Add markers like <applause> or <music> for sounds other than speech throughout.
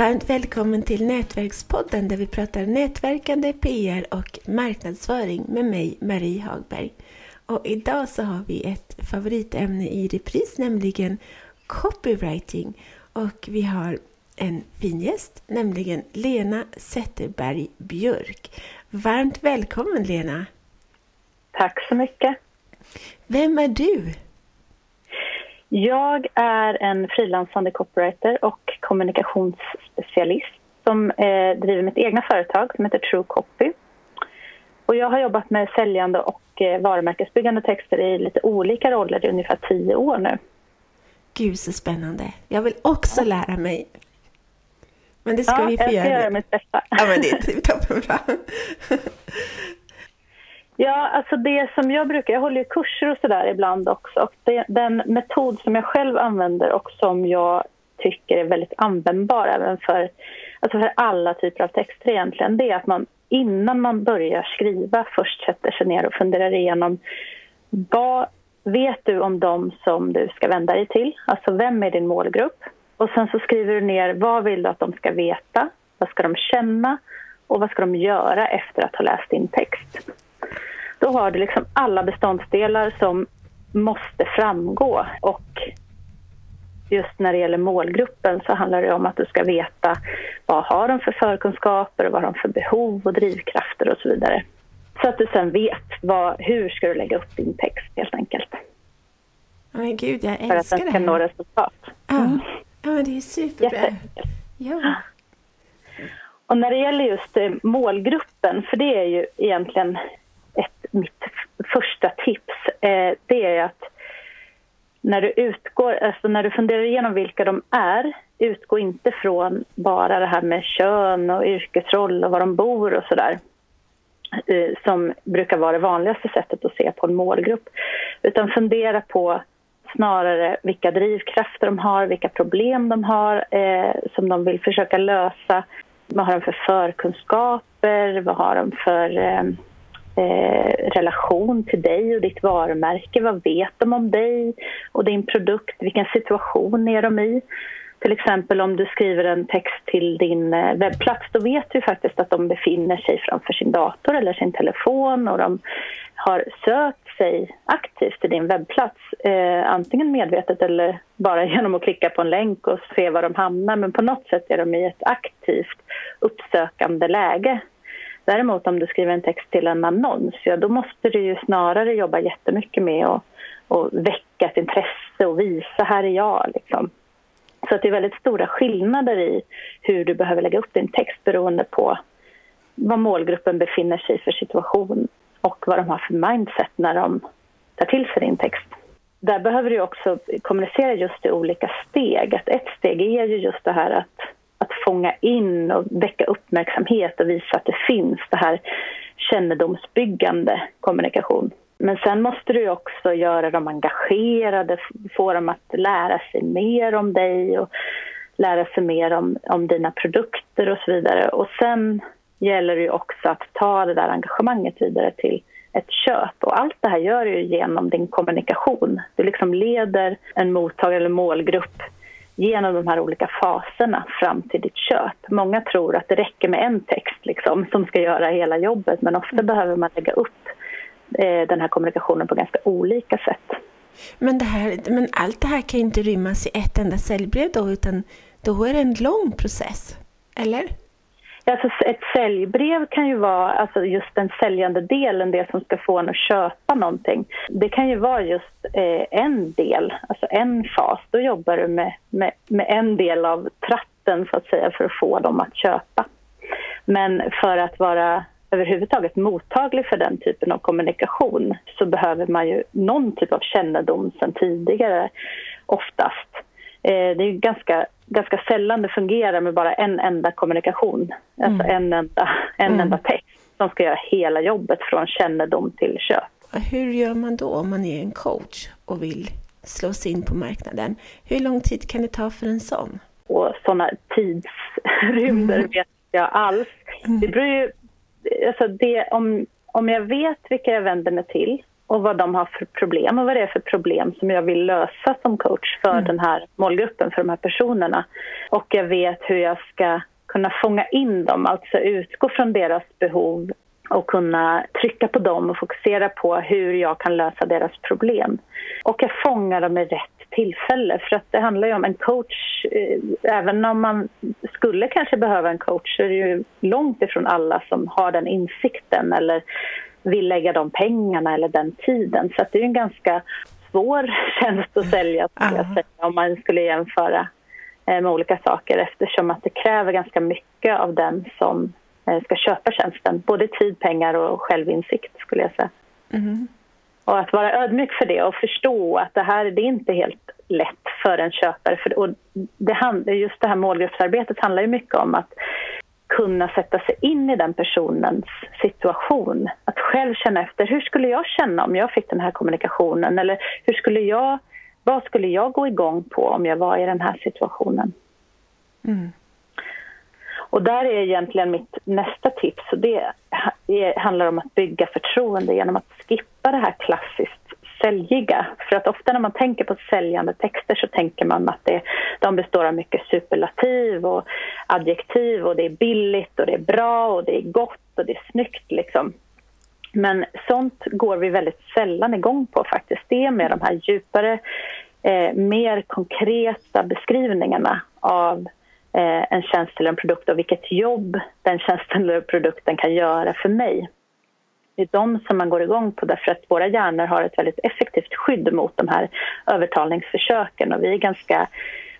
Varmt välkommen till Nätverkspodden där vi pratar nätverkande, PR och marknadsföring med mig, Marie Hagberg. Och idag så har vi ett favoritämne i repris, nämligen copywriting. Och vi har en fin gäst, nämligen Lena Zetterberg Björk. Varmt välkommen Lena! Tack så mycket! Vem är du? Jag är en frilansande copywriter och kommunikationsspecialist som eh, driver mitt egna företag som heter True Copy. Och jag har jobbat med säljande och eh, varumärkesbyggande texter i lite olika roller i ungefär tio år nu. Gud så spännande! Jag vill också ja. lära mig. Men det ska ja, vi få göra. jag ska göra mitt bästa. Ja, men det <laughs> är toppenbra. Ja, alltså det som jag brukar, jag håller ju kurser och sådär ibland också. Och det, den metod som jag själv använder och som jag tycker är väldigt användbar även för, alltså för alla typer av texter egentligen, det är att man innan man börjar skriva först sätter sig ner och funderar igenom vad vet du om dem som du ska vända dig till? Alltså vem är din målgrupp? Och sen så skriver du ner vad vill du att de ska veta? Vad ska de känna? Och vad ska de göra efter att ha läst din text? Då har du liksom alla beståndsdelar som måste framgå. Och just när det gäller målgruppen så handlar det om att du ska veta vad har de för förkunskaper och vad har de för behov och drivkrafter och så vidare. Så att du sen vet vad, hur ska du lägga upp din text helt enkelt. Men gud, jag älskar det För att den ska nå resultat. Mm. ja men det är superbra. Ja. Och när det gäller just eh, målgruppen, för det är ju egentligen ett, mitt första tips, eh, det är att när du utgår, alltså när du funderar igenom vilka de är, utgå inte från bara det här med kön och yrkesroll och var de bor och sådär eh, som brukar vara det vanligaste sättet att se på en målgrupp. Utan fundera på snarare vilka drivkrafter de har, vilka problem de har eh, som de vill försöka lösa. Vad har de för förkunskaper? Vad har de för eh, eh, relation till dig och ditt varumärke. Vad vet de om dig och din produkt? Vilken situation är de i? Till exempel om du skriver en text till din eh, webbplats, då vet du faktiskt att de befinner sig framför sin dator eller sin telefon och de har sökt sig aktivt till din webbplats. Eh, antingen medvetet eller bara <laughs> genom att klicka på en länk och se var de hamnar. Men på något sätt är de i ett aktivt uppsökande läge Däremot om du skriver en text till en annons, ja då måste du ju snarare jobba jättemycket med att och väcka ett intresse och visa här är jag. Liksom. Så att det är väldigt stora skillnader i hur du behöver lägga upp din text beroende på vad målgruppen befinner sig i för situation och vad de har för mindset när de tar till sig din text. Där behöver du också kommunicera just i olika steg. Att ett steg är ju just det här att att fånga in och väcka uppmärksamhet och visa att det finns det här kännedomsbyggande kommunikation. Men sen måste du också göra dem engagerade, få dem att lära sig mer om dig och lära sig mer om, om dina produkter och så vidare. Och sen gäller det också att ta det där engagemanget vidare till ett köp. Och allt det här gör du genom din kommunikation. Du liksom leder en mottagare eller målgrupp genom de här olika faserna fram till ditt köp. Många tror att det räcker med en text liksom, som ska göra hela jobbet men ofta behöver man lägga upp eh, den här kommunikationen på ganska olika sätt. Men, det här, men allt det här kan inte rymmas i ett enda säljbrev då utan då är det en lång process, eller? Alltså ett säljbrev kan ju vara alltså just den säljande delen, det som ska få en att köpa någonting. Det kan ju vara just eh, en del, alltså en fas. Då jobbar du med, med, med en del av tratten så att säga för att få dem att köpa. Men för att vara överhuvudtaget mottaglig för den typen av kommunikation så behöver man ju någon typ av kännedom sen tidigare oftast. Eh, det är ganska ganska sällan det fungerar med bara en enda kommunikation. Alltså mm. en, enda, en mm. enda text som ska göra hela jobbet från kännedom till köp. Hur gör man då om man är en coach och vill slå sig in på marknaden? Hur lång tid kan det ta för en sån? Och sådana tidsrymder mm. vet jag alls. Mm. Det beror ju, alltså det, om, om jag vet vilka jag vänder mig till och vad de har för problem och vad det är för problem som jag vill lösa som coach för mm. den här målgruppen, för de här personerna. Och jag vet hur jag ska kunna fånga in dem, alltså utgå från deras behov och kunna trycka på dem och fokusera på hur jag kan lösa deras problem. Och jag fångar dem i rätt tillfälle för att det handlar ju om en coach, eh, även om man skulle kanske behöva en coach så är det ju långt ifrån alla som har den insikten eller vill lägga de pengarna eller den tiden. Så det är en ganska svår <laughs> tjänst att sälja säga, om man skulle jämföra eh, med olika saker eftersom att det kräver ganska mycket av den som eh, ska köpa tjänsten. Både tid, pengar och självinsikt skulle jag säga. Mm. Och att vara ödmjuk för det och förstå att det här det är inte helt lätt för en köpare. För, och det, just det här målgruppsarbetet handlar ju mycket om att kunna sätta sig in i den personens situation. Att själv känna efter, hur skulle jag känna om jag fick den här kommunikationen? Eller hur skulle jag, vad skulle jag gå igång på om jag var i den här situationen? Mm. Och där är egentligen mitt nästa tips och det handlar om att bygga förtroende genom att skippa det här klassiskt säljiga. För att ofta när man tänker på säljande texter så tänker man att det, de består av mycket superlativ och adjektiv och det är billigt och det är bra och det är gott och det är snyggt liksom. Men sånt går vi väldigt sällan igång på faktiskt. Det är med de här djupare, eh, mer konkreta beskrivningarna av eh, en tjänst eller en produkt och vilket jobb den tjänsten eller produkten kan göra för mig. Det är de som man går igång på därför att våra hjärnor har ett väldigt effektivt skydd mot de här övertalningsförsöken och vi är ganska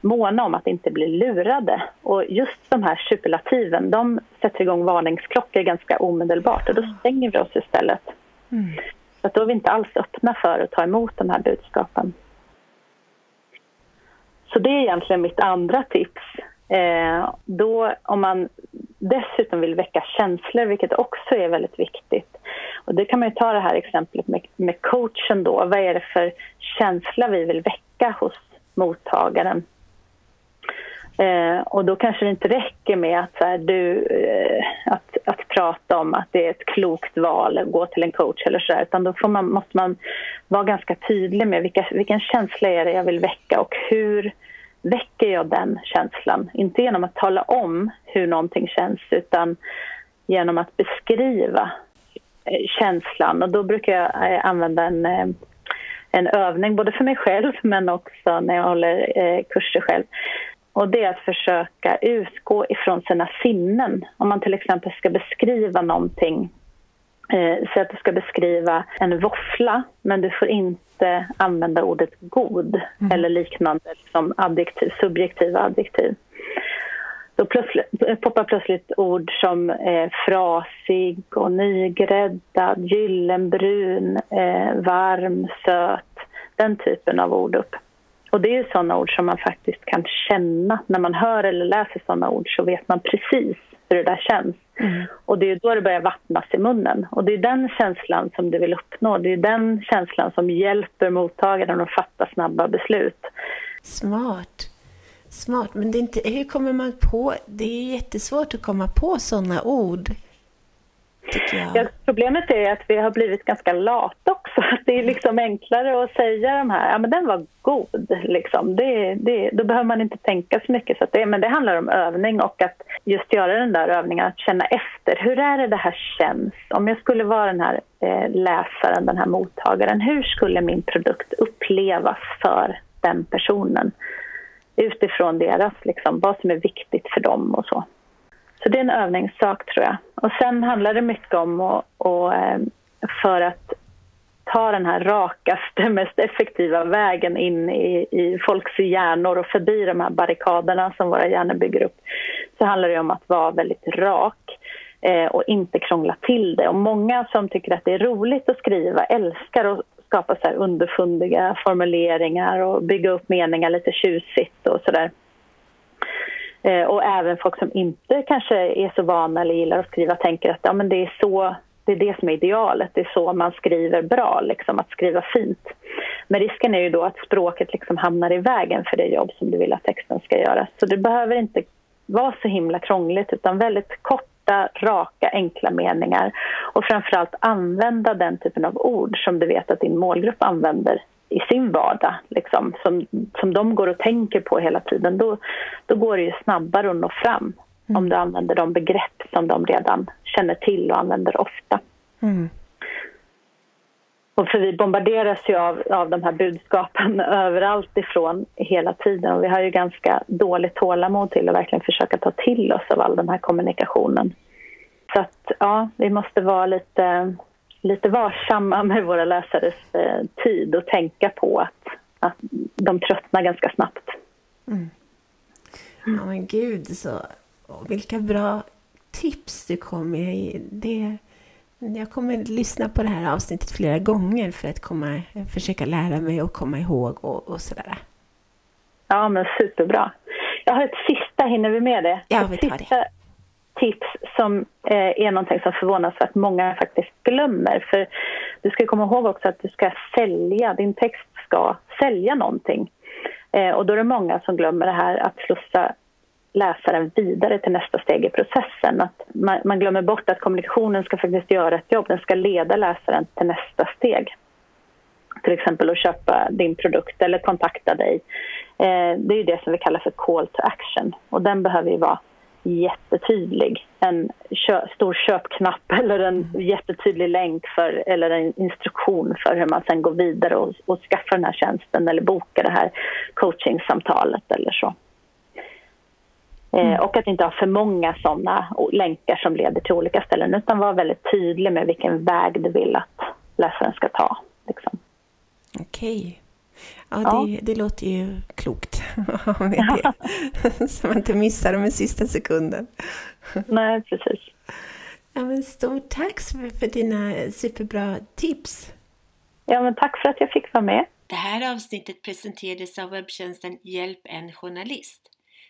måna om att inte bli lurade. Och just de här superlativen, de sätter igång varningsklockor ganska omedelbart och då stänger vi oss istället. Mm. Så att då är vi inte alls öppna för att ta emot de här budskapen. Så det är egentligen mitt andra tips. Eh, då om man dessutom vill väcka känslor, vilket också är väldigt viktigt. Och det kan man ta det här exemplet med, med coachen då. Vad är det för känsla vi vill väcka hos mottagaren? Eh, och då kanske det inte räcker med att, så här, du, eh, att, att prata om att det är ett klokt val att gå till en coach eller så där, utan då får man, måste man vara ganska tydlig med vilka, vilken känsla är det jag vill väcka och hur väcker jag den känslan. Inte genom att tala om hur någonting känns utan genom att beskriva känslan. Och då brukar jag eh, använda en, eh, en övning både för mig själv <laughs> men också när jag håller kurser själv. Och det är att försöka utgå ifrån sina sinnen. Om man till exempel ska beskriva någonting eh, så att du ska beskriva en våffla men du får inte använda ordet god mm. eller liknande som adjektiv, subjektiva adjektiv. Då plötsligt, poppar plötsligt ord som eh, frasig och nygräddad, gyllenbrun, eh, varm, söt. Den typen av ord upp. Och det är sådana ord som man faktiskt kan känna. När man hör eller läser sådana ord så vet man precis hur det där känns. Mm. Och det är då det börjar vattnas i munnen. Och det är den känslan som du vill uppnå. Det är den känslan som hjälper mottagaren att fatta snabba beslut. Smart. Smart, men det är inte, hur kommer man på, det är jättesvårt att komma på sådana ord. Ja, problemet är att vi har blivit ganska lata också. <laughs> Det är liksom enklare att säga de här, ja men den var god. Liksom. Det, det, då behöver man inte tänka så mycket. Så det, men det handlar om övning och att just göra den där övningen, att känna efter. Hur är det det här känns? Om jag skulle vara den här eh, läsaren, den här mottagaren, hur skulle min produkt upplevas för den personen? Utifrån deras, liksom, vad som är viktigt för dem och så. Så det är en övningssak tror jag. Och sen handlar det mycket om att, och, eh, för att ta den här rakaste, mest effektiva vägen in i, i folks hjärnor och förbi de här barrikaderna som våra hjärnor bygger upp så handlar det om att vara väldigt rak eh, och inte krångla till det. Och många som tycker att det är roligt att skriva älskar att skapa så här underfundiga formuleringar och bygga upp meningar lite tjusigt och sådär. Eh, och även folk som inte kanske är så vana eller gillar att skriva tänker att ja, men det är så det är det som är idealet, det är så man skriver bra, liksom, att skriva fint. Men risken är ju då att språket liksom hamnar i vägen för det jobb som du vill att texten ska göra. Så det behöver inte vara så himla krångligt utan väldigt kort korta, raka, enkla meningar och framförallt använda den typen av ord som du vet att din målgrupp använder i sin vardag, liksom, som, som de går och tänker på hela tiden, då, då går det ju snabbare att nå fram mm. om du använder de begrepp som de redan känner till och använder ofta. Mm. Och för vi bombarderas ju av, av de här budskapen <laughs> överallt ifrån hela tiden och vi har ju ganska dåligt tålamod till att verkligen försöka ta till oss av all den här kommunikationen. Så att ja, vi måste vara lite, lite varsamma <laughs> med våra läsares eh, tid och tänka på att, att de tröttnar ganska snabbt. Mm. Ja men gud, så vilka bra tips du kom med. Det jag kommer lyssna på det här avsnittet flera gånger för att komma, försöka lära mig och komma ihåg och, och sådär. Ja, men superbra. Jag har ett sista, hinner vi med det? Ja, vi tar det. tips som eh, är någonting som förvånansvärt många faktiskt glömmer. För du ska komma ihåg också att du ska sälja, din text ska sälja någonting. Eh, och då är det många som glömmer det här att slussa läsaren vidare till nästa steg i processen. Att man, man, glömmer bort att kommunikationen ska faktiskt göra ett jobb, den ska leda läsaren till nästa steg. Till exempel att köpa din produkt eller kontakta dig. Eh, det är ju det som vi kallar för call to action och den behöver ju vara jättetydlig. En kö stor köpknapp eller en jättetydlig länk för, eller en instruktion för hur man sen går vidare och, och skaffar den här tjänsten eller bokar det här coachingsamtalet eller så. Eh, mm. Och att inte ha för många sådana länkar som leder till olika ställen utan vara väldigt tydlig med vilken väg du vill att läsaren ska ta. Liksom. Okej. Ja, ja. Det, det, låter ju klokt <laughs> med det. <laughs> Så man inte missar dem i sista sekunden. Nej, precis. Ja, men stort tack för dina superbra tips. Ja, men tack för att jag fick vara med. Det här avsnittet presenterades av webbtjänsten Hjälp en journalist.